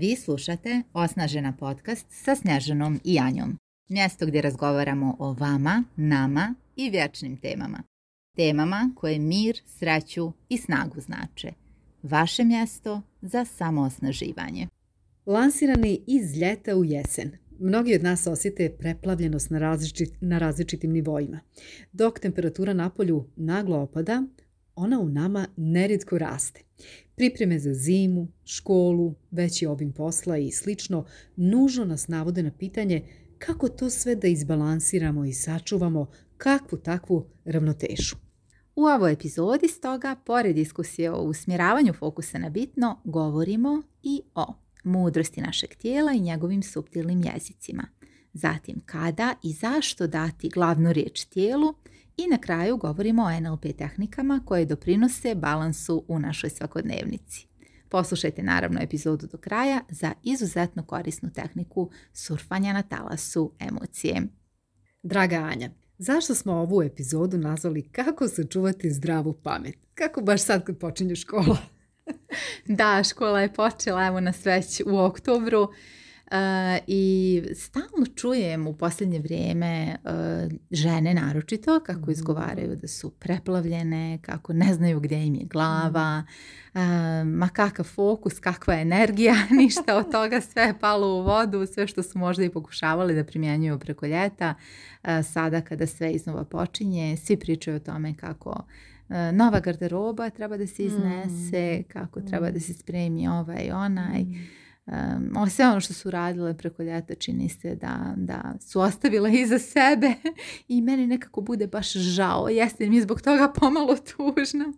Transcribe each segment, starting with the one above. Vi slušate Osnažena podcast sa Snjaženom i Janjom. Mjesto gdje razgovaramo o vama, nama i vječnim temama. Temama koje mir, sreću i snagu znače. Vaše mjesto za samoosnaživanje. Lansirani iz ljeta u jesen. Mnogi od nas osjete preplavljenost na, na različitim nivoima. Dok temperatura na polju naglo opada, ona u nama neredko raste. Pripreme za zimu, školu, veći obim posla i slično nužno nas navode na pitanje kako to sve da izbalansiramo i sačuvamo kakvu takvu ravnotežu. U ovoj epizodi stoga, pored diskusije o usmjeravanju fokusa na bitno, govorimo i o mudrosti našeg tijela i njegovim suptilnim jezicima. Zatim kada i zašto dati glavnu riječ tijelu, i na kraju govorimo o NLP tehnikama koje doprinose balansu u našoj svakodnevnici. Poslušajte naravno epizodu do kraja za izuzetno korisnu tehniku surfanja na talasu emocije. Draga Anja, zašto smo ovu epizodu nazvali kako sačuvati zdravu pamet? Kako baš sad kad počinje škola? da, škola je počela evo nas već u oktobru i stalno čujem u posljednje vrijeme eh, žene naročito kako mhm. izgovaraju da su preplavljene, kako ne znaju gdje im je glava, mhm. eh, ma kakav fokus, kakva energija, ništa od toga, sve je palo u vodu, sve što su možda i pokušavali da primjenjuju preko ljeta, eh, sada kada sve iznova počinje, svi pričaju o tome kako nova garderoba treba da se iznese, mhm. kako treba da se spremi ovaj i onaj. Um, ali sve ono što su radile preko ljeta čini se da, da su ostavile iza sebe i meni nekako bude baš žao. Jeste mi zbog toga pomalo tužno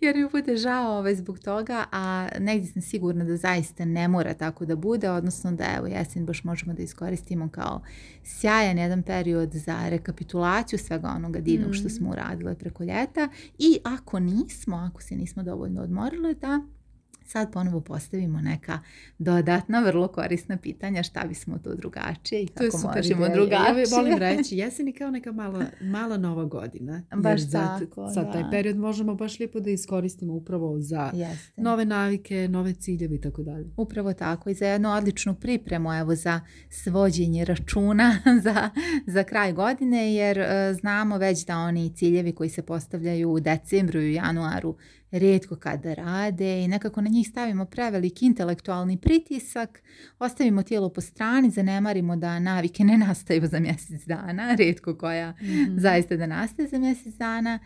jer mi bude žao ovaj, zbog toga, a negdje sam sigurna da zaista ne mora tako da bude, odnosno da evo jesen baš možemo da iskoristimo kao sjajan jedan period za rekapitulaciju svega onoga divnog što mm. smo uradile preko ljeta i ako nismo, ako se nismo dovoljno odmorile da Sad ponovo postavimo neka dodatna, vrlo korisna pitanja šta bismo to drugačije i kako možemo drugačije. Ja volim reći, jesen kao neka mala, nova godina. Baš Za Sad taj period možemo baš lijepo da iskoristimo upravo za nove navike, nove ciljeve i tako dalje. Upravo tako i za jednu odličnu pripremu evo za svođenje računa za, za kraj godine jer e, znamo već da oni ciljevi koji se postavljaju u decembru i januaru rijetko kada rade i nekako na njih stavimo prevelik intelektualni pritisak, ostavimo tijelo po strani, zanemarimo da navike ne nastaju za mjesec dana, rijetko koja mm zaista da nastaje za mjesec dana.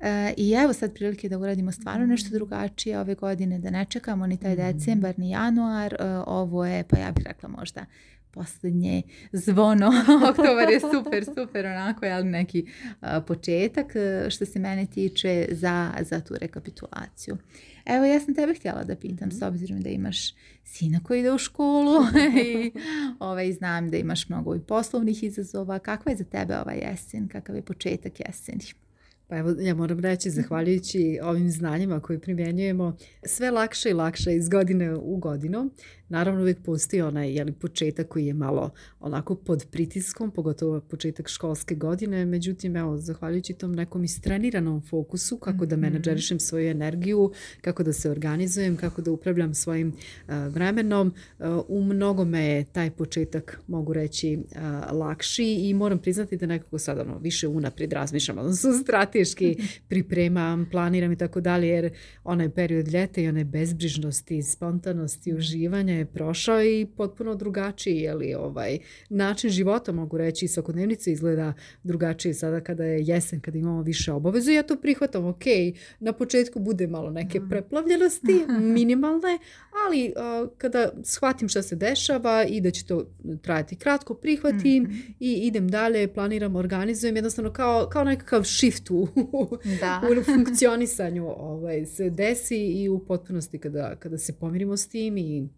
E, I evo sad prilike da uradimo stvarno mhm. nešto drugačije ove godine, da ne čekamo ni taj mhm. decembar, ni januar, e, ovo je, pa ja bih rekla možda posljednje zvono, oktobar je super, super onako, ali neki početak e, što se mene tiče za, tu rekapitulaciju. Evo, ja sam tebe htjela da pitam, s mhm. obzirom da imaš sina koji ide u školu i ovaj, znam da imaš mnogo i poslovnih izazova. Kakva je za tebe ova jesen? Kakav je početak jeseni? Pa evo, ja moram reći, mhm. zahvaljujući ovim znanjima koje primjenjujemo, sve lakše i lakše iz godine u godinu. Naravno uvijek postoji onaj jeli, početak koji je malo onako pod pritiskom, pogotovo početak školske godine, međutim evo, zahvaljujući tom nekom istreniranom fokusu kako da mhm. menadžerišem svoju energiju, kako da se organizujem, kako da upravljam svojim eh, vremenom, eh, u mnogome je taj početak, mogu reći, eh, lakši i moram priznati da nekako sad ono, više unaprijed razmišljam, odnosno strateški pripremam, planiram i tako dalje, jer onaj period ljeta i one bezbrižnosti, spontanosti, mhm. uživanja je prošao i potpuno drugačiji je li ovaj način života mogu reći svakodnevnica izgleda drugačije sada kada je jesen kada imamo više obaveza ja to prihvatam ok na početku bude malo neke preplavljenosti minimalne ali kada shvatim šta se dešava i da će to trajati kratko prihvatim mhm. i idem dalje planiram organizujem jednostavno kao, kao nekakav shift u, da. u funkcionisanju ovaj, se desi i u potpunosti kada, kada se pomirimo s tim i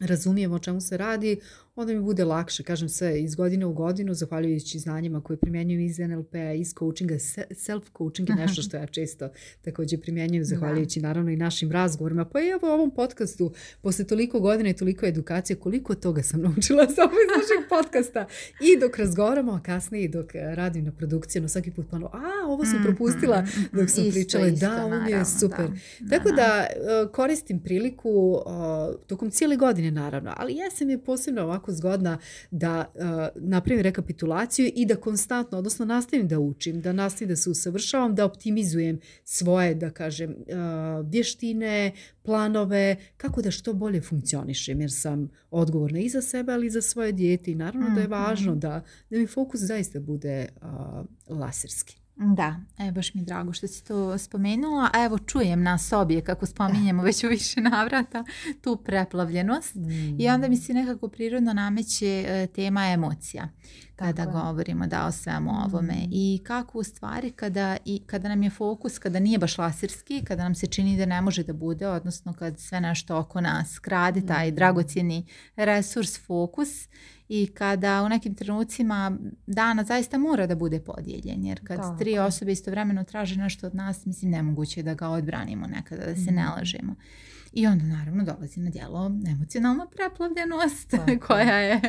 razumijemo o čemu se radi, onda mi bude lakše, kažem sve, iz godine u godinu, zahvaljujući znanjima koje primjenjuju iz NLP-a, iz coachinga, self-coaching je nešto što ja često također primjenjujem, zahvaljujući naravno i našim razgovorima. Pa i evo ovom podcastu, posle toliko godina i toliko edukacije, koliko toga sam naučila samo iz našeg podcasta. I dok razgovaramo, a kasnije i dok e, radim na produkciji, no svaki put malo a ovo sam mm-hmm, propustila mm-hmm, dok sam mm-hmm. pričala, da, ovo je super. Tako da e, koristim priliku tokom cijele godine naravno, ali ja je posebno ovako zgodna da uh, napravim rekapitulaciju i da konstantno, odnosno nastavim da učim, da nastavim da se usavršavam, da optimizujem svoje, da kažem, vještine, planove, kako da što bolje funkcionišem, jer sam odgovorna i za sebe, ali i za svoje dijete i naravno da je mhm, mhm. važno da, da mi fokus zaista bude laserski. Da, e, baš mi je drago što si to spomenula. A evo čujem nas obje kako spominjemo već u više navrata tu preplavljenost mm. i onda mi se nekako prirodno nameće e, tema emocija kada govorimo da o svemu ovome mhm. i kako u stvari kada, i, kada nam je fokus, kada nije baš laserski kada nam se čini da ne može da bude, odnosno kad sve nešto oko nas krade taj dragocjeni resurs, fokus i kada u nekim trenucima dana zaista mora da bude podijeljen jer kad tri osobe istovremeno traže nešto od nas, mislim nemoguće je da ga odbranimo nekada, da se mm. ne mhm. lažemo. I onda naravno dolazi na djelo emocionalna preplavljenost koja je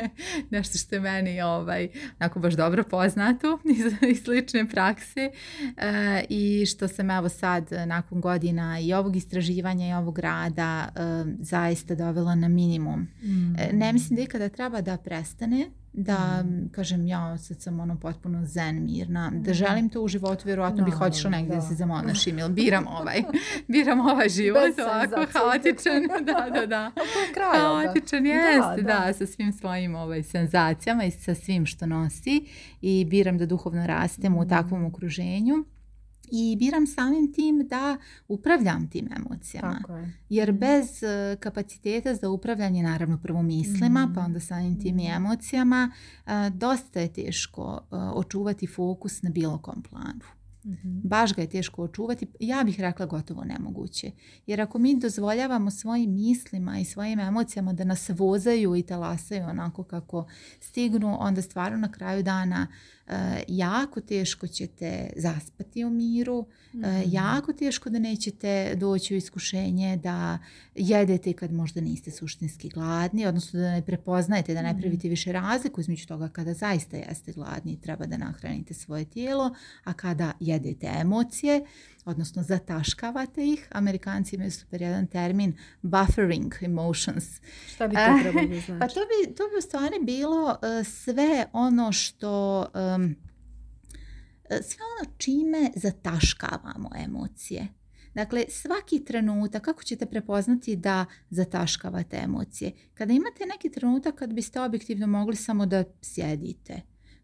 nešto što je meni ovaj, onako baš dobro poznato iz, iz slične prakse eh, i što sam evo sad nakon godina i ovog istraživanja i ovog rada eh, zaista dovela na minimum. Mm. Eh, ne mislim da ikada treba da prestane da mhm. kažem ja sad sam ono potpuno zen mirna, da mhm. želim to u životu vjerojatno bih otišla negdje da. se zamonašim ili biram ovaj, biram ovaj život ovako haotičan da, da, da, haotičan da. da, sa svim svojim ovaj, senzacijama i sa svim što nosi i biram da duhovno rastem u mhm. takvom okruženju i biram samim tim da upravljam tim emocijama. Jer mhm. bez e, kapaciteta za upravljanje naravno prvo mislima, mhm. pa onda samim tim i mhm. emocijama, e, dosta je teško e, očuvati fokus na bilo kom planu. Baš ga je teško očuvati, ja bih rekla gotovo nemoguće. Jer ako mi dozvoljavamo svojim mislima i svojim emocijama da nas vozaju i talasaju onako kako stignu, onda stvarno na kraju dana Eh, jako teško ćete zaspati u miru, eh, mhm. jako teško da nećete doći u iskušenje da jedete kad možda niste suštinski gladni, odnosno da ne prepoznajete, da ne mhm. pravite više razliku između toga kada zaista jeste gladni i treba da nahranite svoje tijelo, a kada jedete emocije odnosno zataškavate ih. Amerikanci imaju super jedan termin buffering emotions. Šta bi to trebalo pa znači? Pa to bi, to bi u stvari bilo e, sve ono što... E, sve ono čime zataškavamo emocije. Dakle, svaki trenutak, kako ćete prepoznati da zataškavate emocije? Kada imate neki trenutak kad biste objektivno mogli samo da sjedite,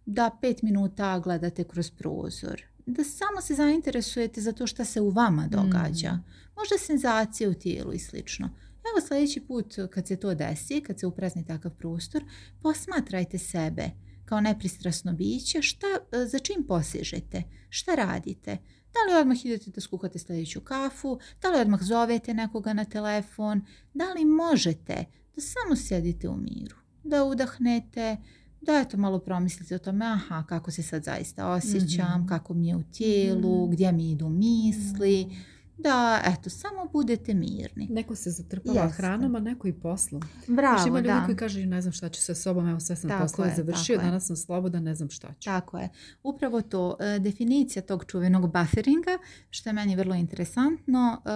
da pet minuta gledate kroz prozor, da samo se zainteresujete za to što se u vama mm. događa. Možda senzacije u tijelu i slično. Evo sljedeći put kad se to desi, kad se uprazni takav prostor, posmatrajte sebe kao nepristrasno biće, šta, e, za čim posežete, šta radite. Da li odmah idete da skuhate sljedeću kafu, da li odmah zovete nekoga na telefon, da li možete da samo sjedite u miru, da udahnete, da eto malo promisliti o tome aha kako se sad zaista osjećam, mhm. kako mi je u tijelu, mhm. gdje mi idu misli. Da, eto, samo budete mirni. Neko se zatrpava hranom, a neko i poslom. Bravo, Još ima ljudi da. koji kažu, ne znam šta ću sa sobom, evo sve sam tako završio, danas sam slobodan, ne znam šta ću. Tako je. Upravo to, e, definicija tog čuvenog bufferinga, što je meni vrlo interesantno, e,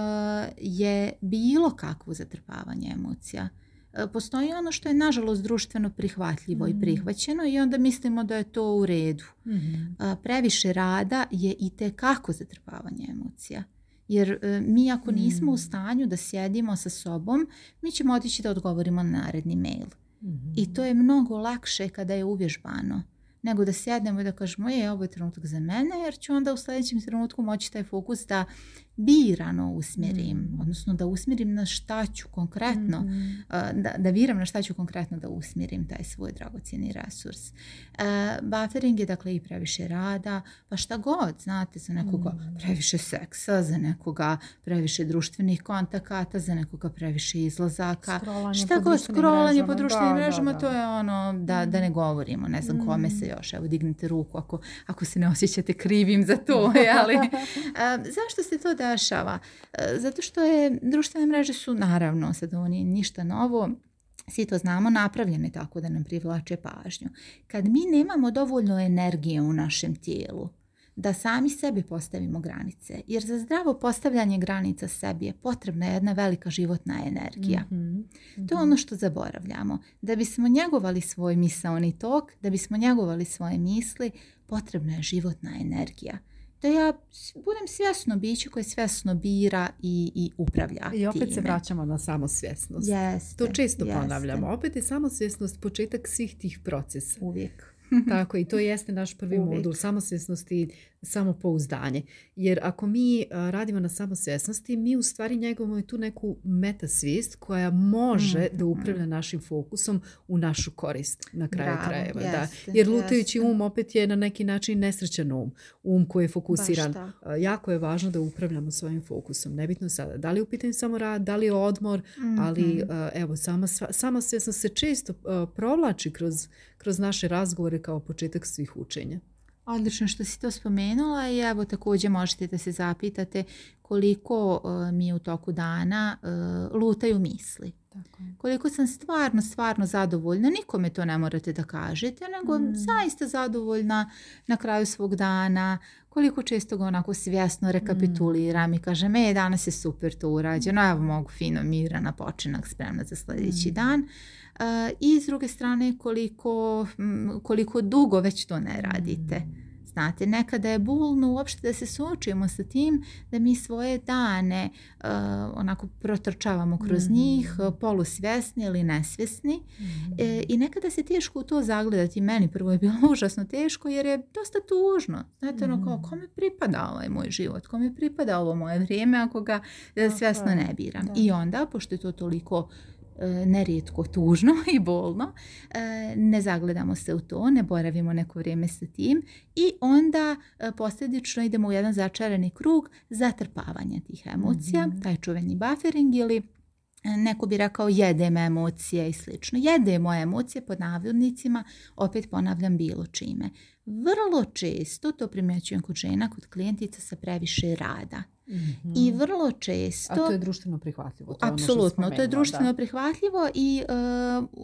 je bilo kakvo zatrpavanje emocija. E, postoji ono što je nažalost društveno prihvatljivo i mm. prihvaćeno i onda mislimo da je to u redu. Mm-hmm. E, previše rada je i kako zatrpavanje emocija. Jer e, mi ako nismo u mm. stanju da sjedimo sa sobom, mi ćemo otići da odgovorimo na naredni mail. Mm-hmm. I to je mnogo lakše kada je uvježbano nego da sjednemo i da kažemo je, ovo je trenutak za mene, jer ću onda u sljedećem trenutku moći taj fokus da birano usmjerim, mm. odnosno da usmjerim na šta ću konkretno, mm-hmm. da, da biram na šta ću konkretno da usmjerim taj svoj dragocjeni resurs. E, buffering je dakle i previše rada, pa šta god, znate, za nekoga mm. previše seksa, za nekoga previše društvenih kontakata, za nekoga previše izlazaka, šta god, skrolanje po društvenim mrežama, to je ono da, da ne mm. govorimo, ne znam kome se još, evo dignite ruku ako, ako se ne osjećate krivim za to, ali e, zašto se to da E, zato što je, društvene mreže su naravno, sad ovo ništa novo, svi to znamo, napravljene tako da nam privlače pažnju. Kad mi nemamo dovoljno energije u našem tijelu, da sami sebi postavimo granice. Jer za zdravo postavljanje granica sebi je potrebna jedna velika životna energija. Mhm, mhm. To je ono što zaboravljamo. Da bismo njegovali svoj misaoni tok, da bismo njegovali svoje misli, potrebna je životna energija da ja budem svjesno biće koje svjesno bira i, i upravlja I opet se vraćamo na samosvjesnost. to često ponavljamo. Opet je samosvjesnost početak svih tih procesa. Uvijek. Tako i to jeste naš prvi Uvijek. modul samosvjesnosti samopouzdanje. Jer ako mi e, radimo na samosvjesnosti, mi u stvari njegovamo i tu neku metasvijest koja može da mm-hmm. upravlja našim fokusom u našu korist na kraju krajeva. Jer lutajući um opet je na neki način nesrećan um. Um koji je fokusiran. E, jako je važno da upravljamo svojim fokusom. Nebitno sada. Da li je u pitanju samo rad, da li je odmor, ali mm-hmm. e, evo, sama, se često provlači kroz, kroz naše razgovore kao početak svih učenja. Odlično što si to spomenula i evo također možete da se zapitate koliko e, mi u toku dana e, lutaju misli. Koliko sam stvarno, stvarno zadovoljna, nikome to ne morate da kažete, nego mm. zaista zadovoljna na kraju svog dana, koliko često ga onako svjesno rekapituliram i kažem, e, danas je super to urađeno, evo mogu fino, na počinak, spremna za sljedeći mm. dan i s druge strane koliko, koliko dugo već to ne radite. Mm. Znate, nekada je bolno uopšte da se suočimo sa tim da mi svoje dane onako protrčavamo kroz mm. njih, polusvjesni ili nesvjesni mm. e, i nekada se teško u to zagledati. Meni prvo je bilo užasno teško jer je dosta tužno. Znate, ono kao kome pripada ovaj moj život, kome pripada ovo moje vrijeme ako ga e, svjesno ne biram. I onda, pošto je to toliko E, nerijetko tužno i bolno, e, ne zagledamo se u to, ne boravimo neko vrijeme sa tim i onda e, posljedično idemo u jedan začarani krug zatrpavanja tih emocija, mhm. taj čuveni buffering ili neko bi rekao jedem emocije i slično. Jedemo emocije pod navodnicima, opet ponavljam bilo čime. Vrlo često, to primjećujem kod žena, kod klijentica sa previše rada. I vrlo često... A to je društveno prihvatljivo. Ono apsolutno, to je društveno prihvatljivo i eh,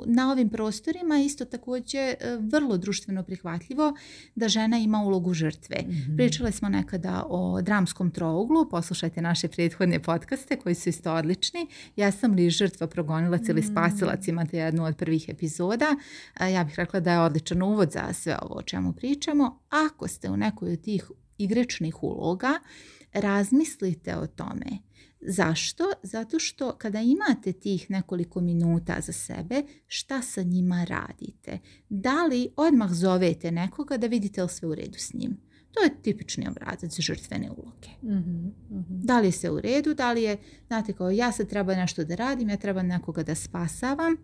na ovim prostorima isto također eh, vrlo društveno prihvatljivo da žena ima ulogu žrtve. Mhm. Pričali smo nekada o dramskom trouglu, poslušajte naše prethodne podcaste koji su isto odlični. Ja sam li žrtva, progonilac ili mhm. spasilac, imate jednu od prvih epizoda. Eh, ja bih rekla da je odličan uvod za sve ovo o čemu pričamo. Ako ste u nekoj od tih igračnih uloga, razmislite o tome. Zašto? Zato što kada imate tih nekoliko minuta za sebe, šta sa njima radite? Da li odmah zovete nekoga da vidite li sve u redu s njim? To je tipični obrazac žrtvene uloge. Mhm, mhm. Da li je sve u redu, da li je, znate kao ja sad treba nešto da radim, ja treba nekoga da spasavam,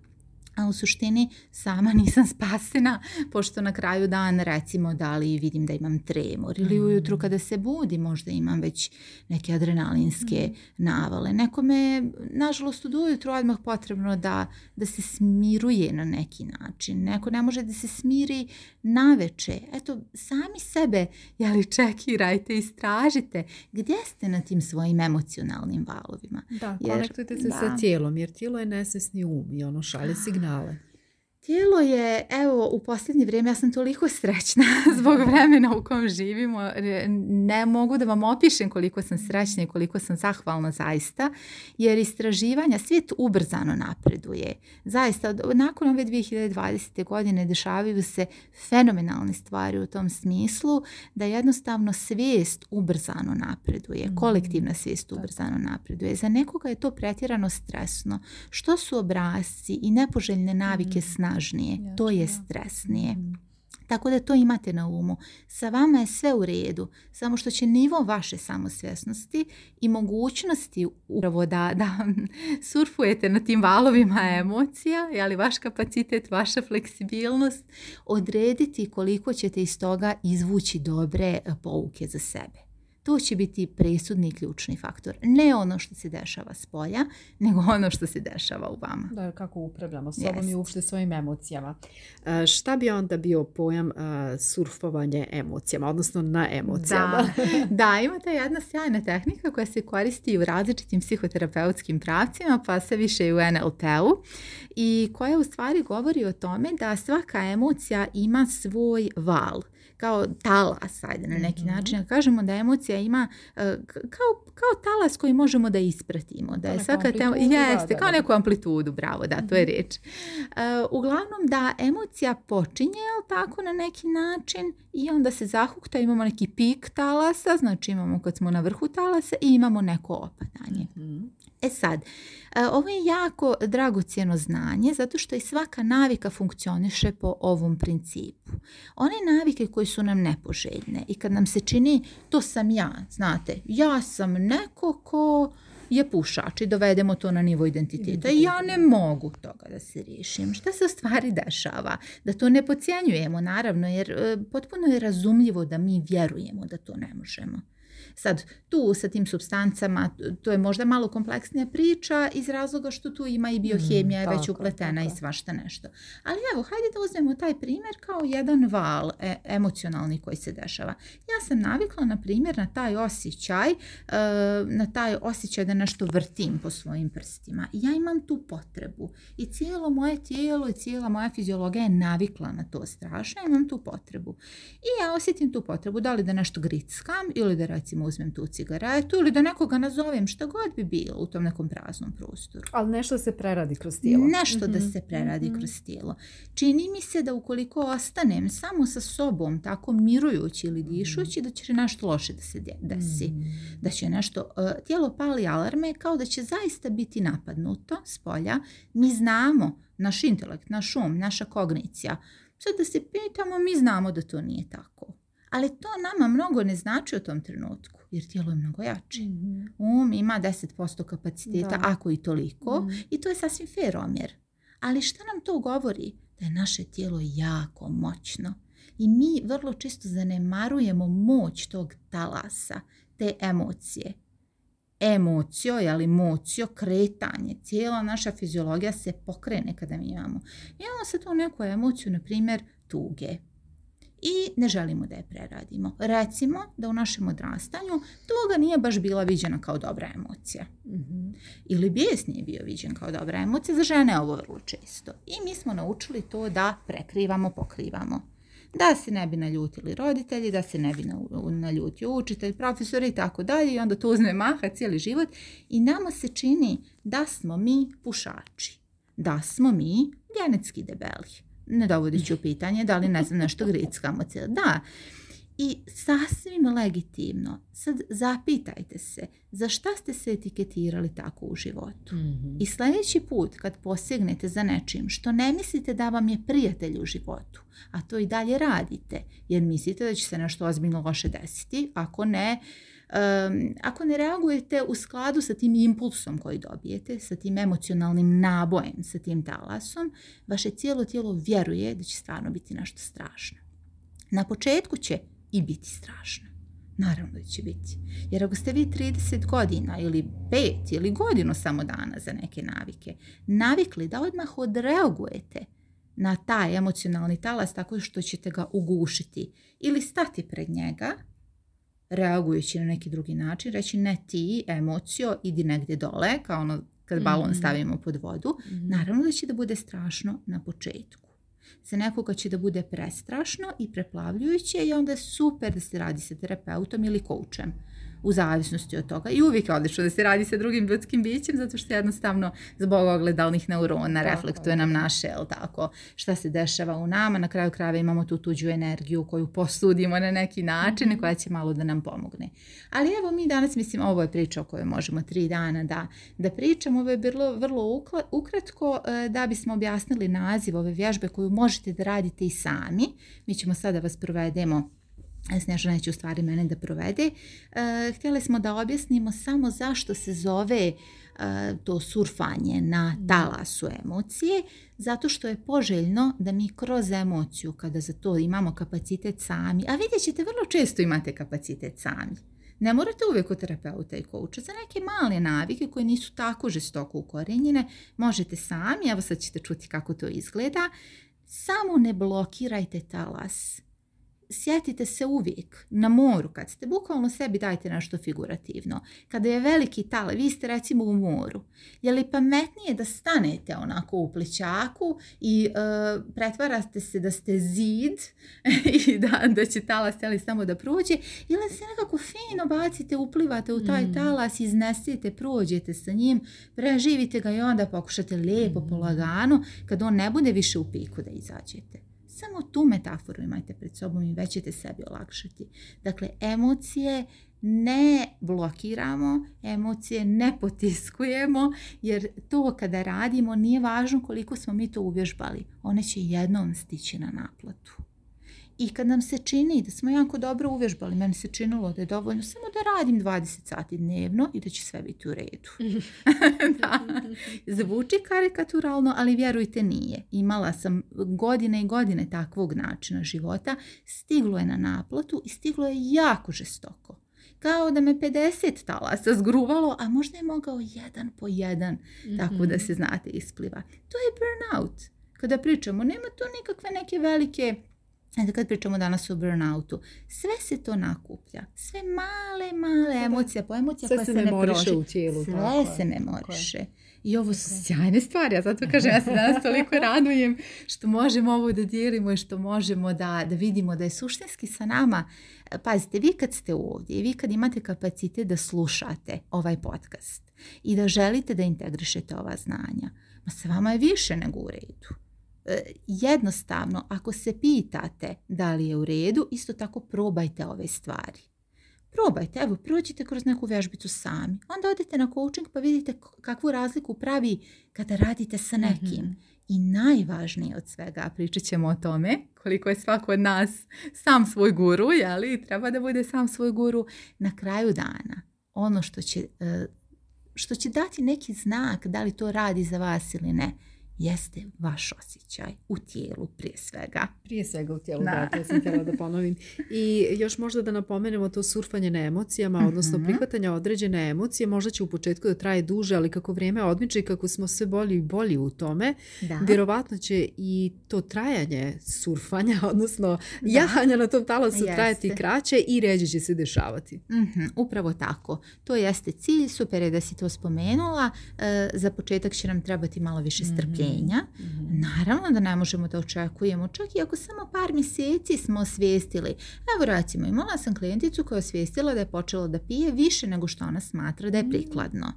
a u suštini sama nisam spasena pošto na kraju dan recimo da li vidim da imam tremor ili mm. ujutru kada se budi možda imam već neke adrenalinske mm. navale. Nekome je nažalost od ujutru odmah potrebno da, da se smiruje na neki način. Neko ne može da se smiri naveče. Eto, sami sebe jeli čekirajte, istražite gdje ste na tim svojim emocionalnim valovima. Da, konektujte se da. sa tijelom jer tijelo je nesesni um i ono šalje signal Signalen. Tijelo je, evo, u posljednje vrijeme ja sam toliko srećna mhm. zbog vremena u kojem živimo. Ne mogu da vam opišem koliko sam srećna i koliko sam zahvalna zaista, jer istraživanja, svijet ubrzano napreduje. Zaista, nakon ove 2020. godine dešavaju se fenomenalne stvari u tom smislu da jednostavno svijest ubrzano napreduje, mhm. kolektivna svijest ubrzano napreduje. Za nekoga je to pretjerano stresno. Što su obrazci i nepoželjne navike mhm. snažnosti? snažnije, to je stresnije. Mhm. Tako da to imate na umu. Sa vama je sve u redu, samo što će nivo vaše samosvjesnosti i mogućnosti upravo da, da surfujete na tim valovima emocija, ali vaš kapacitet, vaša fleksibilnost, odrediti koliko ćete iz toga izvući dobre e, pouke za sebe to će biti presudni i ključni faktor. Ne ono što se dešava s polja, nego ono što se dešava u vama. Da, kako upravljamo sobom yes. i uopšte svojim emocijama. E, šta bi onda bio pojam e, surfovanje emocijama, odnosno na emocijama? Da, imate jedna sjajna tehnika koja se koristi u različitim psihoterapeutskim pravcima, pa sve više i u NLP-u i koja u stvari govori o tome da svaka emocija ima svoj val kao talas, ajde na neki mhm. način. kažemo da emocija ima e, kao, kao talas koji možemo da ispratimo. Da je kao svaka Jeste, kao neku amplitudu, bravo, da, to je mhm. riječ. E, uglavnom da emocija počinje, jel tako, na neki način i onda se zahukta, imamo neki pik talasa, znači imamo kad smo na vrhu talasa i imamo neko opadanje. Mhm. E sad, e, ovo je jako dragocjeno znanje zato što i svaka navika funkcioniše po ovom principu. One navike koje su nam nepoželjne i kad nam se čini to sam ja, znate, ja sam neko ko je pušač i dovedemo to na nivo identiteta. I ja ne mogu toga da se riješim. Šta se u stvari dešava? Da to ne pocijenjujemo, naravno, jer e, potpuno je razumljivo da mi vjerujemo da to ne možemo. Sad, tu sa tim substancama, to je možda malo kompleksnija priča iz razloga što tu ima i biohemija mm, već upletena i svašta nešto. Ali evo, hajde da uzmemo taj primjer kao jedan val e, emocionalni koji se dešava. Ja sam navikla, na primjer, na taj osjećaj, e, na taj osjećaj da nešto vrtim po svojim prstima. Ja imam tu potrebu i cijelo moje tijelo i cijela moja fiziologija je navikla na to strašno, imam tu potrebu. I ja osjetim tu potrebu, da li da nešto grickam ili da recimo recimo uzmem tu cigaretu ili da nekoga nazovem što god bi bilo u tom nekom praznom prostoru. Ali nešto se preradi kroz tijelo. Nešto da mhm. se preradi mhm. kroz tijelo. Čini mi se da ukoliko ostanem samo sa sobom tako mirujući ili dišući da će nešto loše da se desi. Mhm. Da će nešto, e, tijelo pali alarme kao da će zaista biti napadnuto s polja. Mi znamo, naš intelekt, naš um, naša kognicija. Sad da se pitamo, mi znamo da to nije tako ali to nama mnogo ne znači u tom trenutku jer tijelo je mnogo jače. Mhm. Um ima 10% kapaciteta, ako i toliko, mhm. i to je sasvim fair omjer. Ali što nam to govori? Da je naše tijelo jako moćno. I mi vrlo često zanemarujemo moć tog talasa, te emocije. Emocio, ali emocijo, kretanje. Cijela naša fiziologija se pokrene kada mi imamo. Imamo se tu neku emociju, na primjer, tuge i ne želimo da je preradimo. Recimo da u našem odrastanju toga nije baš bila viđena kao dobra emocija. mm Ili bijes nije bio viđen kao dobra emocija, za žene je ovo vrlo često. I mi smo naučili to da prekrivamo, pokrivamo. Da se ne bi naljutili roditelji, da se ne bi naljutio učitelj, profesor i tako dalje i onda to uzme maha cijeli život i nama se čini da smo mi pušači, da smo mi genetski debeli ne dovodeći u pitanje da li ne znam nešto grickamo cijelo. Da, i sasvim legitimno. Sad zapitajte se za šta ste se etiketirali tako u životu. Mhm. I sljedeći put kad posegnete za nečim što ne mislite da vam je prijatelj u životu, a to i dalje radite jer mislite da će se nešto ozbiljno loše desiti, ako ne ako ne reagujete u skladu sa tim impulsom koji dobijete, sa tim emocionalnim nabojem, sa tim talasom, vaše cijelo tijelo vjeruje da će stvarno biti nešto strašno. Na početku će i biti strašno. Naravno da će biti. Jer ako ste vi 30 godina ili 5 ili godinu samo dana za neke navike, navikli da odmah odreagujete na taj emocionalni talas tako što ćete ga ugušiti ili stati pred njega reagujući na neki drugi način, reći ne ti, emocijo, idi negdje dole, kao ono kad mhm. balon stavimo pod vodu. Mhm. Naravno da će da bude strašno na početku. Za nekoga će da bude prestrašno i preplavljujuće i onda je super da se radi sa terapeutom ili koučem u zavisnosti od toga. I uvijek je odlično da se radi sa drugim ljudskim bićem zato što jednostavno zbog ogledalnih neurona tako. reflektuje nam naše, jel tako, šta se dešava u nama. Na kraju krajeva imamo tu tuđu energiju koju posudimo na neki način i mhm. koja će malo da nam pomogne. Ali evo mi danas, mislim, ovo je priča o kojoj možemo tri dana da, da pričamo. Ovo je bilo vrlo ukratko e, da bismo objasnili naziv ove vježbe koju možete da radite i sami. Mi ćemo sada vas provedemo Snežana će u stvari mene da provede. E, htjeli smo da objasnimo samo zašto se zove e, to surfanje na mhm. talasu emocije, zato što je poželjno da mi kroz emociju, kada za to imamo kapacitet sami, a vidjet ćete, vrlo često imate kapacitet sami. Ne morate uvijek u terapeuta i kouča. Za neke male navike koje nisu tako žestoko ukorenjene, možete sami, evo sad ćete čuti kako to izgleda, samo ne blokirajte talas sjetite se uvijek na moru, kad ste bukvalno sebi dajte nešto figurativno, kada je veliki tale vi ste recimo u moru, je li pametnije da stanete onako u pličaku i e, pretvarate se da ste zid i da, da će talas ali samo da prođe ili se nekako fino bacite, uplivate u taj mm. talas, iznesite, prođete sa njim, preživite ga i onda pokušate lijepo, mm. polagano, kad on ne bude više u piku da izađete. Samo tu metaforu imajte pred sobom i već ćete sebi olakšati. Dakle, emocije ne blokiramo, emocije ne potiskujemo, jer to kada radimo nije važno koliko smo mi to uvježbali. One će jednom stići na naplatu. I kad nam se čini da smo jako dobro uvježbali, meni se činilo da je dovoljno samo da radim 20 sati dnevno i da će sve biti u redu. da. Zvuči karikaturalno, ali vjerujte nije. Imala sam godine i godine takvog načina života. Stiglo je na naplatu i stiglo je jako žestoko. Kao da me 50 talasa zgruvalo, a možda je mogao jedan po jedan, tako da mhm. se znate ispliva. To je burnout. Kada pričamo, nema tu nikakve neke velike Znači kad pričamo danas o burnoutu, sve se to nakuplja. Sve male, male emocije, po emocija sve se, ne proši. u tijelu. Sve se ne moriše. I ovo su sjajne stvari, ja zato kažem, ja se danas toliko radujem što možemo ovo da dijelimo i što možemo da, da vidimo da je suštinski sa nama. E, pazite, vi kad ste ovdje i vi kad imate kapacitet da slušate ovaj podcast i da želite da integrišete ova znanja, ma sa vama je više nego u redu. E, jednostavno ako se pitate da li je u redu, isto tako probajte ove stvari. Probajte, evo, prođite kroz neku vježbicu sami. Onda odete na coaching pa vidite kakvu razliku pravi kada radite sa nekim. Mhm. I najvažnije od svega, pričat ćemo o tome, koliko je svako od nas sam svoj guru, ali treba da bude sam svoj guru, na kraju dana. Ono što će, e, što će dati neki znak da li to radi za vas ili ne jeste vaš osjećaj u tijelu prije svega. Prije svega u tijelu, da, to sam htjela da ponovim. I još možda da napomenemo to surfanje na emocijama, mhm. odnosno mm prihvatanje određene emocije, možda će u početku da traje duže, ali kako vrijeme odmiče i kako smo sve bolji i bolji u tome, da. vjerovatno će i to trajanje surfanja, odnosno da. jahanja na tom talasu jeste. trajati kraće i ređe će se dešavati. Mhm, upravo tako. To jeste cilj, super je da si to spomenula. E, za početak će nam trebati malo više mhm. strpljenja mijenja. Mhm. Naravno da ne možemo da očekujemo, čak i ako samo par mjeseci smo osvijestili. Evo recimo, imala sam klijenticu koja je osvijestila da je počela da pije više nego što ona smatra da je mm. prikladno.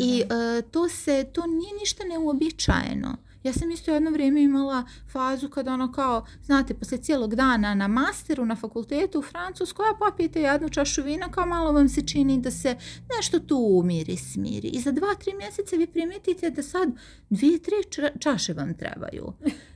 I e, to se, to nije ništa neuobičajeno. Ja sam isto jedno vrijeme imala fazu kad ono kao, znate, poslije cijelog dana na masteru, na fakultetu u Francuskoj, a popijete jednu čašu vina, kao malo vam se čini da se nešto tu umiri, smiri. I za dva, tri mjeseca vi primijetite da sad dvije, tri čaše vam trebaju.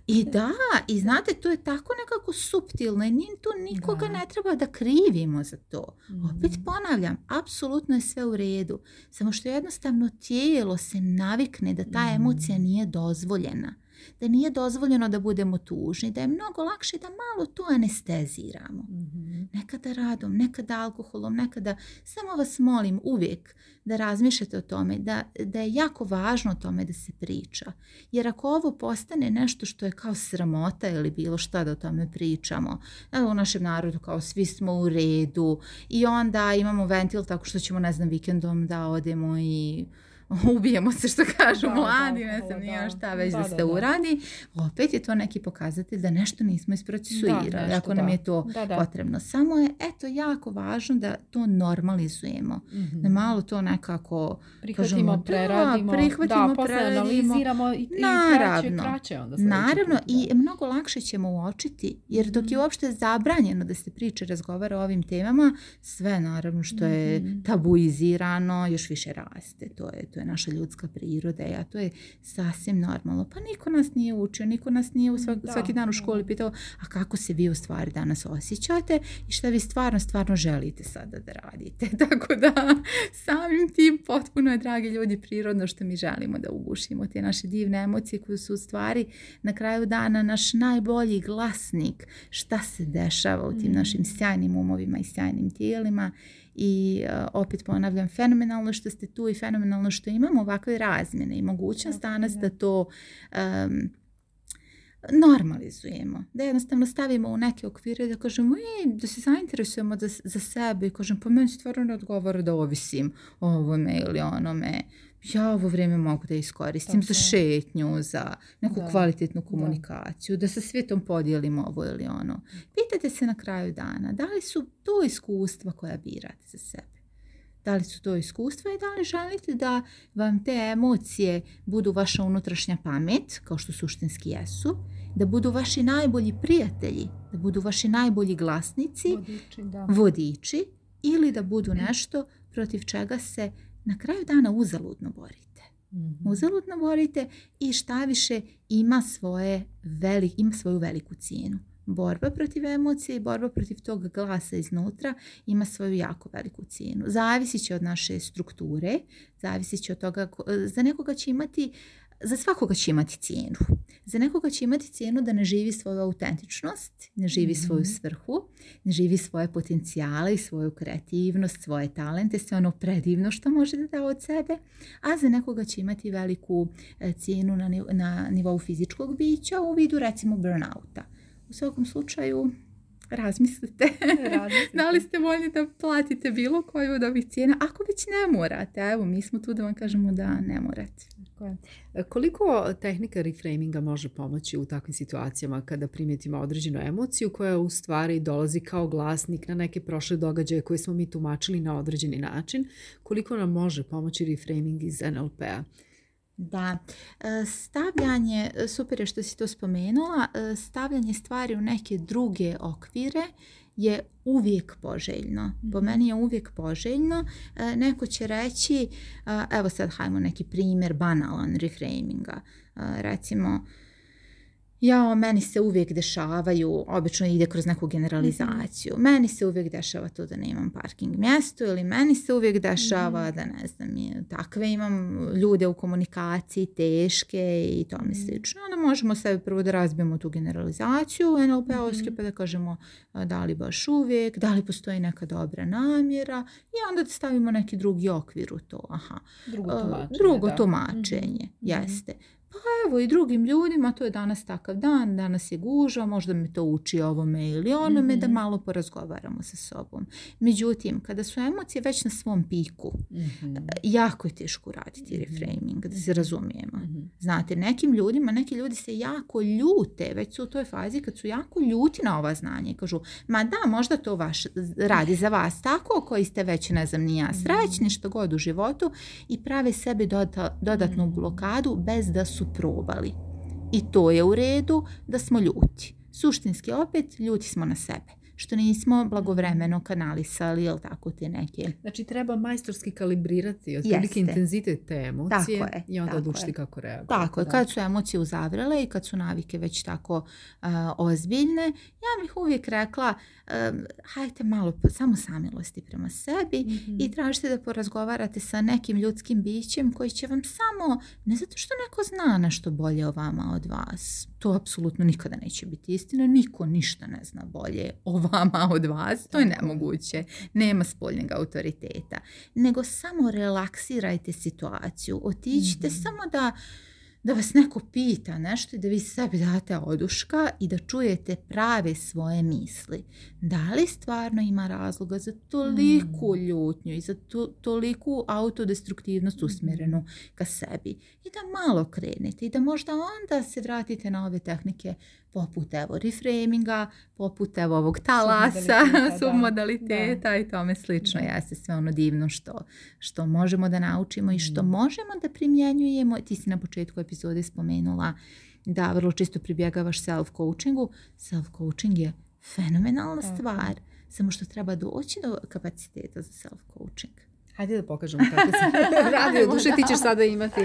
I da, i znate, to je tako nekako suptilno i tu nikoga ne treba da krivimo za to. Mm. Opet ponavljam, apsolutno je sve u redu. Samo što jednostavno tijelo se navikne da ta mhm. emocija nije dozvoljena da nije dozvoljeno da budemo tužni, da je mnogo lakše da malo to anesteziramo. mm Nekada radom, nekada alkoholom, nekada samo vas molim uvijek da razmišljate o tome, da, da je jako važno o tome da se priča. Jer ako ovo postane nešto što je kao sramota ili bilo šta da o tome pričamo, evo u našem narodu kao svi smo u redu i onda imamo ventil tako što ćemo, ne znam, vikendom da odemo i ubijemo se što kažu da, mladi, ne znam nije šta već da, se uradi, opet je to neki pokazatelj da nešto nismo isprocesuirali, ako nam je to potrebno. Samo je, eto, jako važno da to normalizujemo, mm malo to nekako prihvatimo, kažemo, preradimo, prihvatimo, da, analiziramo i, naravno, i kraće, Naravno, i mnogo lakše ćemo uočiti, jer dok je mhm. uopšte zabranjeno da se priče razgovara o ovim temama, sve naravno što je mhm. tabuizirano još više raste, to je, to je naša ljudska priroda, a to je sasvim normalno. Pa niko nas nije učio, niko nas nije u svaki dan u školi pitao, a kako se vi u stvari danas osjećate i šta vi stvarno, stvarno želite sada da radite. Tako da samim tim potpuno je, dragi ljudi, prirodno što mi želimo da ugušimo te naše divne emocije koje su u stvari na kraju dana naš najbolji glasnik šta se dešava u tim mm. našim sjajnim umovima i sjajnim tijelima i e, opet ponavljam fenomenalno što ste tu i fenomenalno što imamo ovakve razmjene i mogućnost danas da to normalizujemo, da jednostavno stavimo u neke okvire da kažemo e, da se zainteresujemo za, za sebe i kažem pa meni stvarno ne odgovara da ovisim o ovome ili onome ja ovo vrijeme mogu da iskoristim za šetnju, za neku kvalitetnu komunikaciju, da. da sa svijetom podijelim ovo ili ono. Pitajte se na kraju dana da li su to iskustva koja birate za sebe. Da li su to iskustva i da li želite da vam te emocije budu vaša unutrašnja pamet, kao što suštinski jesu, da budu vaši najbolji prijatelji, da budu vaši najbolji glasnici, vodiči, da. vodiči ili da budu mm. nešto protiv čega se na kraju dana uzaludno borite. Mhm. Uzaludno borite i šta više ima, svoje ima svoju veliku cijenu. Borba protiv emocije i borba protiv tog glasa iznutra ima svoju jako veliku cijenu. Zavisit će od naše strukture, Zavisi će od toga, za nekoga će imati za svakoga će imati cijenu. Za nekoga će imati cijenu da ne živi svoju autentičnost, ne živi mhm. svoju svrhu, ne živi svoje potencijale i svoju kreativnost, svoje talente, sve ono predivno što može da da od sebe, a za nekoga će imati veliku e, cijenu na, na nivou fizičkog bića u vidu recimo burnouta. U svakom slučaju razmislite. da li ste voljni da platite bilo koju od ovih cijena, ako već ne morate. Evo, mi smo tu da vam kažemo da ne morate. E, koliko tehnika reframinga može pomoći u takvim situacijama kada primijetimo određenu emociju koja u stvari dolazi kao glasnik na neke prošle događaje koje smo mi tumačili na određeni način? Koliko nam može pomoći reframing iz NLP-a? Da, e, stavljanje, e, super je što si to spomenula, e, stavljanje stvari u neke druge okvire je uvijek poželjno. Po mhm. meni je uvijek poželjno. Neko će reći, evo sad hajmo neki primjer banalan reframinga. Recimo, ja, meni se uvijek dešavaju, obično ide kroz neku generalizaciju, mhm. meni se uvijek dešava to da nemam parking mjesto ili meni se uvijek dešava mhm. da ne znam, takve imam ljude u komunikaciji teške i to mhm. slično. Onda možemo sebi prvo da razbijemo tu generalizaciju NLP-ovske pa da kažemo da li baš uvijek, da li postoji neka dobra namjera i onda da stavimo neki drugi okvir u to. Aha. Drugo tumačenje. Drugo tumačenje, jeste. Pa evo i drugim ljudima, to je danas takav dan, danas je gužva, možda me to uči ovome ili onome, da mhm. malo porazgovaramo sa sobom. Međutim, kada su emocije već na svom piku, mhm. jako je teško raditi mhm. reframing, da se razumijemo. Znate, nekim ljudima, neki ljudi se jako ljute, već su u toj fazi kad su jako ljuti na ova znanja i kažu, ma da, možda to vaš radi za vas tako, koji ste već, ne znam, ni ja srećni, što god u životu i prave sebi dodatnu blokadu bez da su probali. I to je u redu da smo ljuti. Suštinski opet ljuti smo na sebe što nismo blagovremeno kanalisali, ili tako, te neke... Znači treba majstorski kalibrirati otprilike intenzitet te emocije i onda odlučiti kako Tako je, kad su emocije uzavrele i kad su navike već tako ozbiljne, ja bih uvijek rekla, hajte malo samo samilosti prema sebi mhm. i tražite da porazgovarate sa nekim ljudskim bićem koji će vam samo, ne zato što neko zna nešto bolje o vama od vas, to apsolutno nikada neće biti istina. Niko ništa ne zna bolje o vama od vas. To je nemoguće. Nema spoljnjeg autoriteta. Nego samo relaksirajte situaciju. Otiđite mhm. samo da da vas neko pita nešto i da vi sebi date oduška i da čujete prave svoje misli. Da li stvarno ima razloga za toliku mm. ljutnju i za to, toliku autodestruktivnost mm-hmm. usmjerenu ka sebi? I da malo krenete i da možda onda se vratite na ove tehnike poput evo reframinga, poput evo ovog talasa, submodaliteta i tome slično. Da. Jeste sve ono divno što, što možemo da naučimo i što mm. možemo da primjenjujemo. Ti si na početku epizode spomenula da vrlo često pribjegavaš self-coachingu. Self-coaching je fenomenalna stvar, samo što treba doći do kapaciteta za self-coaching. Hajde da pokažemo kako se radi. Duše ti ćeš sada imati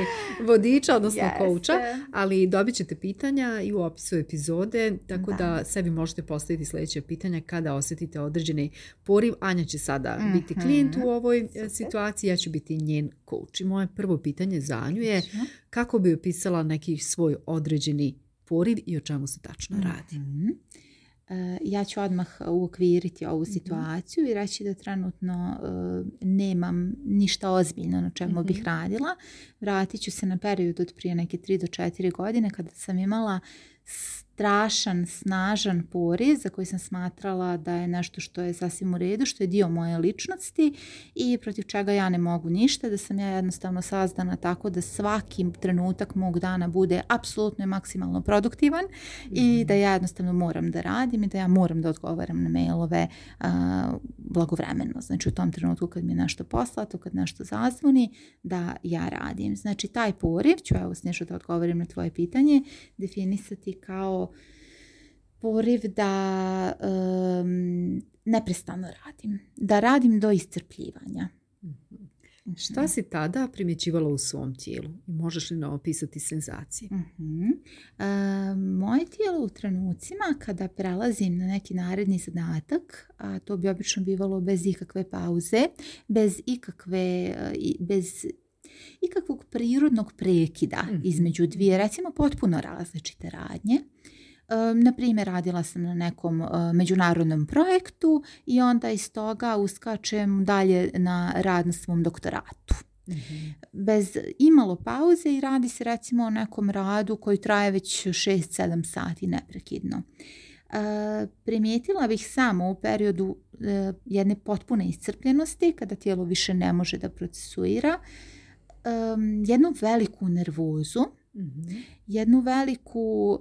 vodiča, odnosno yes. kouča, ali dobit ćete pitanja i u opisu epizode, tako da. da sebi možete postaviti sljedeće pitanja kada osjetite određeni poriv. Anja će sada biti mhm. klijent u ovoj e, situaciji, ja ću biti njen kouč. I moje prvo pitanje za Anju je kako bi opisala neki svoj određeni poriv i o čemu se tačno radi. Mhm. Eh, ja ću odmah eh, uokviriti ovu mhm. situaciju i reći da trenutno eh, nemam ništa ozbiljno na čemu bih mhm. radila. Vratit ću se na period od prije neke 3 do 4 godine kada sam imala strašan, snažan poriz za koji sam smatrala da je nešto što je sasvim u redu, što je dio moje ličnosti i protiv čega ja ne mogu ništa, da sam ja jednostavno sazdana tako da svaki trenutak mog dana bude apsolutno i maksimalno produktivan i mhm. da ja jednostavno moram da radim i da ja moram da odgovaram na mailove blagovremeno. Znači u tom trenutku kad mi je nešto poslato, kad nešto zazvoni, da ja radim. Znači taj poriv, ću evo da odgovorim na tvoje pitanje, definisati kao poriv da um, neprestano radim. Da radim do iscrpljivanja. Mhm. Šta mhm. si tada primjećivala u svom tijelu? Možeš li nam opisati senzacije? Mhm. moje tijelo u trenucima kada prelazim na neki naredni zadatak, a to bi obično bivalo bez ikakve pauze, bez ikakve, eh, bez ikakvog prirodnog prekida između dvije, recimo potpuno različite radnje, na primjer radila sam na nekom eh, međunarodnom projektu i onda iz toga uskačem dalje na rad na svom doktoratu. Mhm. Bez imalo pauze i radi se recimo o nekom radu koji traje već 6-7 sati neprekidno. Eh, primijetila bih samo u periodu eh, jedne potpune iscrpljenosti kada tijelo više ne može da procesuira jednu veliku nervozu Mhm. Jednu veliku,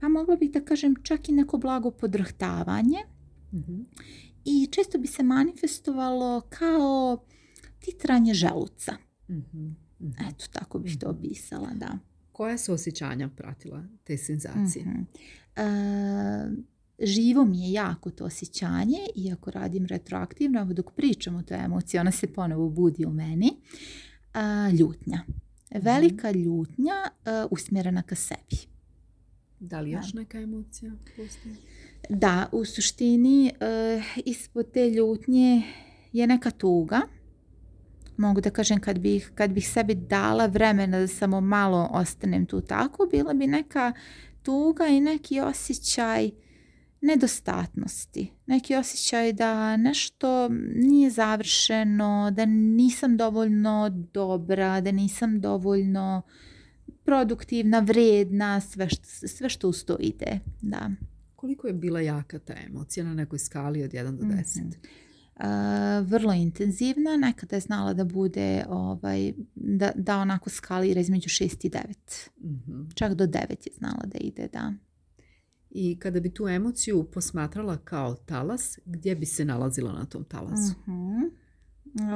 pa mogla bih da kažem čak i neko blago podrhtavanje mhm. i često bi se manifestovalo kao titranje želuca. Mhm, Eto, tako bih to opisala, da. Koja su osjećanja pratila te senzacije? živo mi je jako to osjećanje, iako radim retroaktivno, dok pričam o toj emociji, ona se ponovo budi u meni, ljutnja. Mhm. velika ljutnja e, usmjerena ka sebi. Da li još neka emocija postoji? Da, u suštini e, ispod te ljutnje je neka tuga. Mogu da kažem kad bih, kad bih sebi dala vremena da samo malo ostanem tu tako, bila bi neka tuga i neki osjećaj nedostatnosti. Neki osjećaj da nešto nije završeno, da nisam dovoljno dobra, da nisam dovoljno produktivna, vrijedna, sve što, sve što uz to ide. Da. Koliko je bila jaka ta emocija na nekoj skali od 1 do 10? Mhm. Uh, vrlo intenzivna, nekada je znala da bude ovaj, da, da onako skalira između 6 i 9. mm Čak do 9 je znala da ide, da i kada bi tu emociju posmatrala kao talas, gdje bi se nalazila na tom talasu? Mhm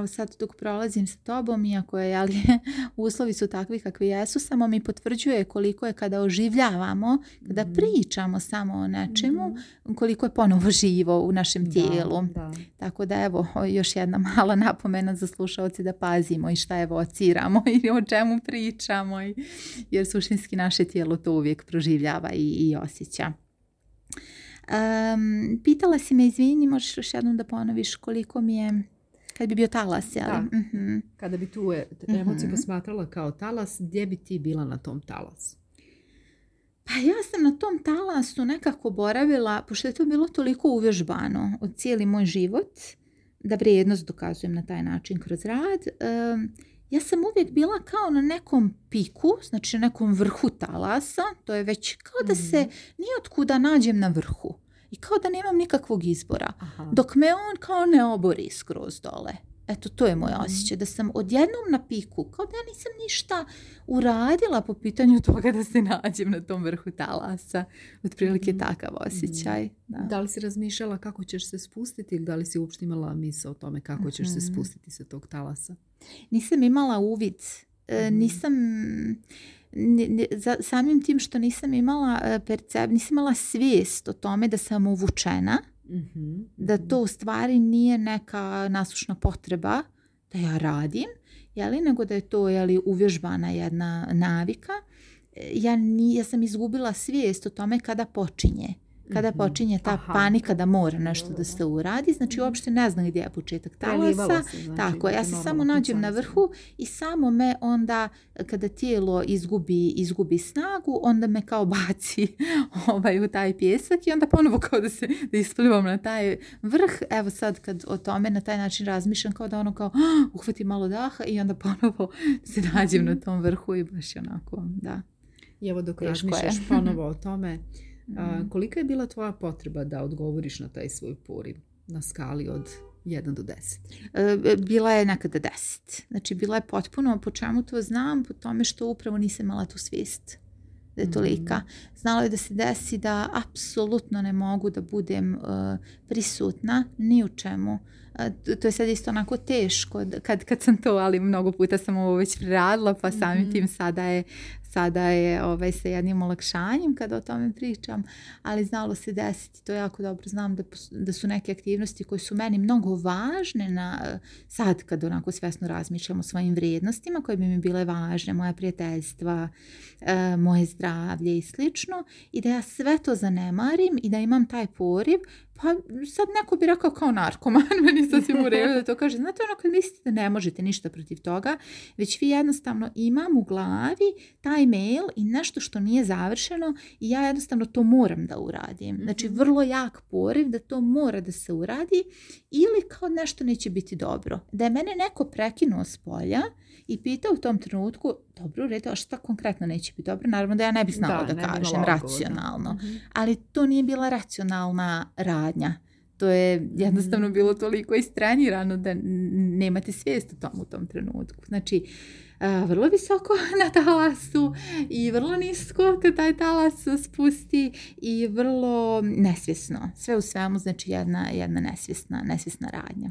sad dok prolazim sa tobom, iako je, ali uslovi su takvi kakvi jesu, samo mi potvrđuje koliko je kada oživljavamo, kada mhm. pričamo samo o nečemu, mhm. koliko je ponovo živo u našem tijelu. Tako da evo, još jedna mala napomena za slušalci da pazimo i šta evociramo i o čemu pričamo, i, jer suštinski naše tijelo to uvijek proživljava i, i osjeća. pitala si me, izvini, možeš još jednom da ponoviš koliko mi je kad bi bio talas, jel? Da. Mhm. Kada bi tu e, mhm. emociju posmatrala kao talas, gdje bi ti bila na tom talasu? Pa ja sam na tom talasu nekako boravila, pošto je to bilo toliko uvježbano od cijeli moj život, da vrijednost dokazujem na taj način kroz rad, ja sam uvijek bila kao na nekom piku, znači na nekom vrhu talasa, to je već kao da se mhm. nijotkuda nađem na vrhu i kao da nemam nikakvog izbora. Dok me on kao ne obori skroz dole. Eto, to je moje mhm. osjećaj, da sam odjednom na piku, kao da ja nisam ništa uradila po pitanju toga da se nađem na tom vrhu talasa. Otprilike mhm. takav mhm. osjećaj. Da. li si razmišljala kako ćeš se spustiti ili da li si uopšte imala misa o tome kako ćeš se spustiti sa tog talasa? Nisam imala uvid. E, nisam samim tim što nisam imala e, percep, nisam imala svijest o tome da sam uvučena, mm-hmm, da mm-hmm. to u stvari nije neka nasušna potreba da ja radim, jeli, nego da je to jeli, uvježbana jedna navika. E, ja, ni, ja sam izgubila svijest o tome kada počinje kada mhm. počinje ta Aha. panika da mora nešto da se uradi, znači mhm. uopšte ne znam gdje je početak talasa, Se, znači, tako, ja znači, se samo nađem na vrhu i samo me onda, kada tijelo izgubi, izgubi snagu, onda me kao baci ovaj, u taj pjesak i onda ponovo kao da se da isplivam na taj vrh, evo sad kad o tome na taj način razmišljam, kao da ono kao uh, uhvati malo daha i onda ponovo se nađem na mhm. tom vrhu i baš onako, da. I evo dok razmišljaš ponovo o tome, Mhm. A, kolika je bila tvoja potreba da odgovoriš na taj svoj poriv na skali od 1 do 10? E, e, bila je nekada 10. Znači, bila je potpuno, po čemu to znam, po tome što upravo nisam imala tu svijest da je mhm. tolika. Znala je da se desi da apsolutno ne mogu da budem e, prisutna ni u čemu. to je sad isto onako teško kad, kad sam to, ali mnogo puta sam ovo već radila, pa samim mhm. tim sada je sada je ovaj, sa jednim olakšanjem kada o tome pričam, ali znalo se desiti, to jako dobro znam da, da su neke aktivnosti koje su meni mnogo važne na, sad kad onako svesno razmišljam o svojim vrijednostima koje bi mi bile važne, moja prijateljstva, e, moje zdravlje i slično i da ja sve to zanemarim i da imam taj poriv pa sad neko bi rekao kao narkoman, meni sasvim u da to kaže. Znate ono kad mislite da ne možete ništa protiv toga, već vi jednostavno imam u glavi taj taj mail i nešto što nije završeno i ja jednostavno to moram da uradim. Znači mhm. vrlo jak poriv da to mora da se uradi ili kao nešto neće biti dobro. Da je mene neko prekinuo s polja i pitao u tom trenutku dobro, redu, a šta konkretno neće biti dobro? Naravno da ja ne bih znala da, kažem racionalno. Mhm. Ali to nije bila racionalna radnja to je jednostavno mhm. bilo toliko istrenirano da nemate svijest o tom u tom trenutku. Znači, vrlo visoko na talasu i vrlo nisko kad taj talas spusti i vrlo nesvjesno. Sve u svemu znači jedna, jedna nesvjesna, nesvjesna radnja.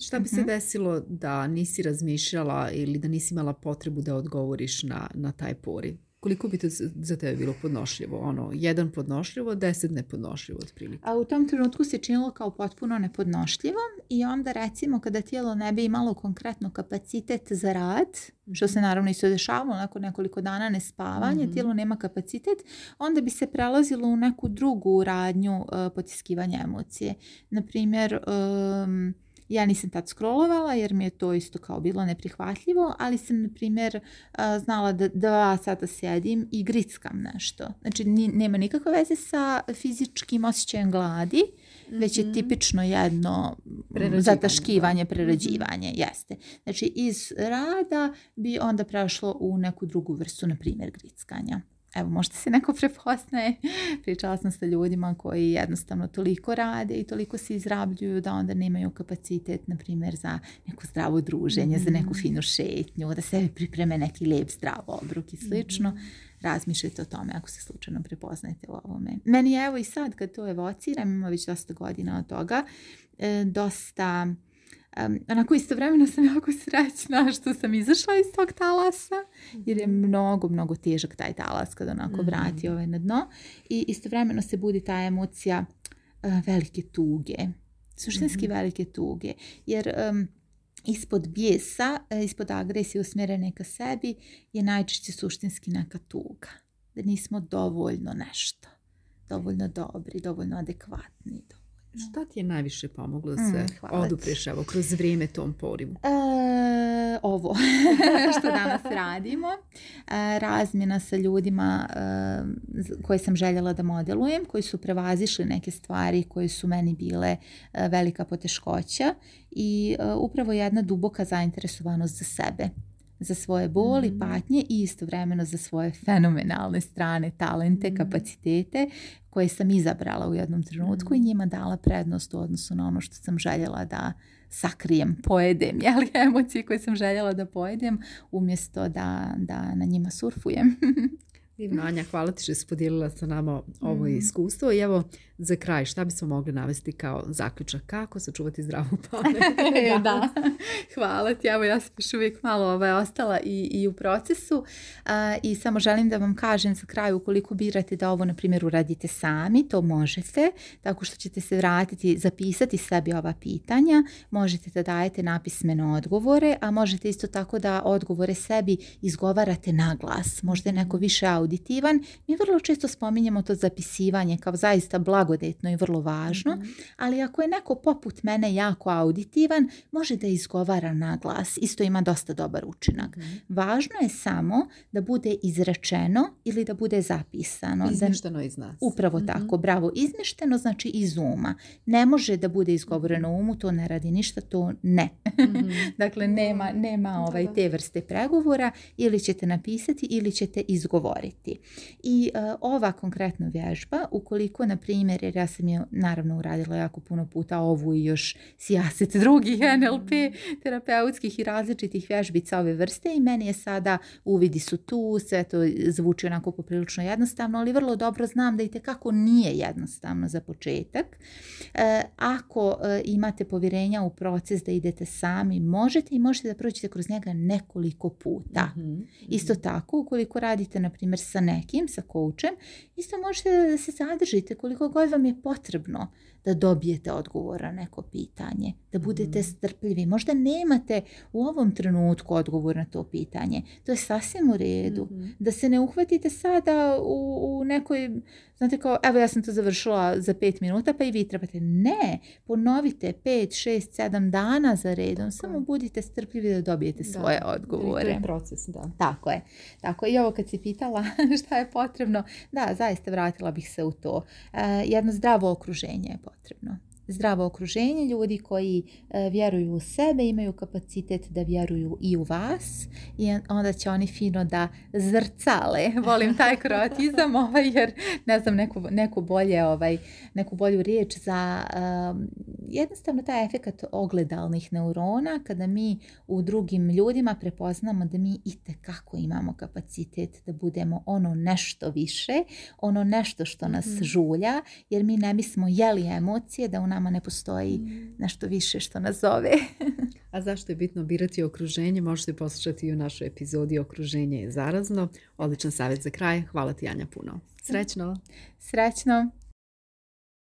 Šta bi se mhm. desilo da nisi razmišljala ili da nisi imala potrebu da odgovoriš na, na taj poriv? koliko bi to za tebe bilo podnošljivo? Ono, jedan podnošljivo, deset nepodnošljivo otprilike. A u tom trenutku se činilo kao potpuno nepodnošljivo i onda recimo kada tijelo ne bi imalo konkretno kapacitet za rad, što se naravno isto dešavalo nakon nekoliko dana nespavanja, mm tijelo nema kapacitet, onda bi se prelazilo u neku drugu radnju uh, potiskivanja emocije. Naprimjer, um, ja nisam tad scrollovala jer mi je to isto kao bilo neprihvatljivo, ali sam, na primjer, znala da dva sata sjedim i grickam nešto. Znači, nema nikakve veze sa fizičkim osjećajem gladi, već je mhm. tipično jedno zataškivanje, mhm. prerađivanje, jeste. Znači iz rada bi onda prešlo u neku drugu vrstu, na primjer, grickanja evo možda se neko prepoznaje, pričala sam sa ljudima koji jednostavno toliko rade i toliko se izrabljuju da onda nemaju kapacitet, na primjer, za neko zdravo druženje, za neku mhm. finu šetnju, da se pripreme neki lijep zdrav obrok i slično. Mm. Razmišljajte o tome ako se slučajno prepoznajete u ovome. Meni je evo i sad kad to evociram, ima već dosta godina od toga, e, dosta Um, onako istovremeno sam jako srećna što sam izašla iz tog talasa jer je mhm. mnogo, mnogo težak taj talas kad onako mhm. vrati ovaj na dno i istovremeno se budi ta emocija e, velike tuge, suštinski mhm. velike tuge jer um, ispod bijesa, e, ispod agresije usmjerene ka sebi je najčešće suštinski neka tuga. Da nismo dovoljno nešto, dovoljno dobri, dovoljno adekvatni, što ti je najviše pomoglo da mm, se mm, kroz vrijeme tom porivu? E, ovo što danas radimo. E, razmjena sa ljudima e, koje sam željela da modelujem, koji su prevazišli neke stvari koje su meni bile e, velika poteškoća i e, upravo jedna duboka zainteresovanost za sebe za svoje boli, mm. patnje i istovremeno za svoje fenomenalne strane, talente, mm. kapacitete koje sam izabrala u jednom trenutku i mm. njima dala prednost u odnosu na ono što sam željela da sakrijem, pojedem, jel, emocije koje sam željela da pojedem umjesto da, da na njima surfujem. Divno, Anja, hvala ti što si podijelila sa nama ovo mm. iskustvo. I evo, za kraj, šta bismo mogli navesti kao zaključak? Kako sačuvati zdravu pamet? E, da. Hvala ti, evo ja sam još uvijek malo ostala i, i u procesu. I samo želim da vam kažem za kraj, ukoliko birate da ovo, na primjer, uradite sami, to možete, tako što ćete se vratiti, zapisati sebi ova pitanja, možete da dajete napismeno odgovore, a možete isto tako da odgovore sebi izgovarate na glas. Možda je neko više audio auditivan, mi vrlo često spominjemo to zapisivanje kao zaista blagodetno i vrlo važno, mhm. ali ako je neko poput mene jako auditivan, može da izgovara na glas. Isto ima dosta dobar učinak. Mhm. Važno je samo da bude izrečeno ili da bude zapisano. Izmišteno iz nas. Upravo mhm. tako, bravo. Izmišteno znači iz uma. Ne može da bude izgovoreno umu, to ne radi ništa, to ne. dakle, nema, nema ovaj, te vrste pregovora ili ćete napisati ili ćete izgovoriti. I e, ova konkretna vježba, ukoliko, na primjer, jer ja sam je naravno uradila jako puno puta ovu i još sijaset drugih mhm. NLP terapeutskih i različitih vježbica ove vrste i meni je sada uvidi su tu, sve to zvuči onako poprilično jednostavno, ali vrlo dobro znam da i tekako nije jednostavno za početak. E, ako e, imate povjerenja u proces da idete sami, možete i možete da prođete kroz njega nekoliko puta. Mhm, mhm. Isto tako, ukoliko radite, na primjer, sa nekim, sa koučem, isto možete da se zadržite koliko god vam je potrebno da dobijete odgovor na neko pitanje, da budete mhm. strpljivi. Možda nemate u ovom trenutku odgovor na to pitanje. To je sasvim u redu. Mhm. Da se ne uhvatite sada u nekoj Znate kao, evo ja sam to završila za pet minuta, pa i vi trebate. Ne, ponovite 5, šest, sedam dana za redom. Samo budite strpljivi da dobijete svoje odgovore. Da je proces, da. Tako je. Tako je. I ovo kad si pitala šta je potrebno, da, zaista vratila bih se u to. E, jedno zdravo okruženje je potrebno zdravo okruženje, ljudi koji e, vjeruju u sebe, imaju kapacitet da vjeruju i u vas i onda će oni fino da zrcale, volim taj kroatizam ovaj, jer ne znam neku, neku, bolje, ovaj, neku bolju riječ za jednostavno taj efekat ogledalnih neurona kada mi u drugim ljudima prepoznamo da mi itekako imamo kapacitet da budemo ono nešto više, ono nešto što nas mm. žulja jer mi ne bismo jeli emocije da u nama ne postoji mm. nešto više što nas zove. A zašto je bitno birati okruženje? Možete poslušati i u našoj epizodi Okruženje je zarazno. Odličan savjet za kraj. Hvala ti Anja puno. Mm. Srećno! Srećno!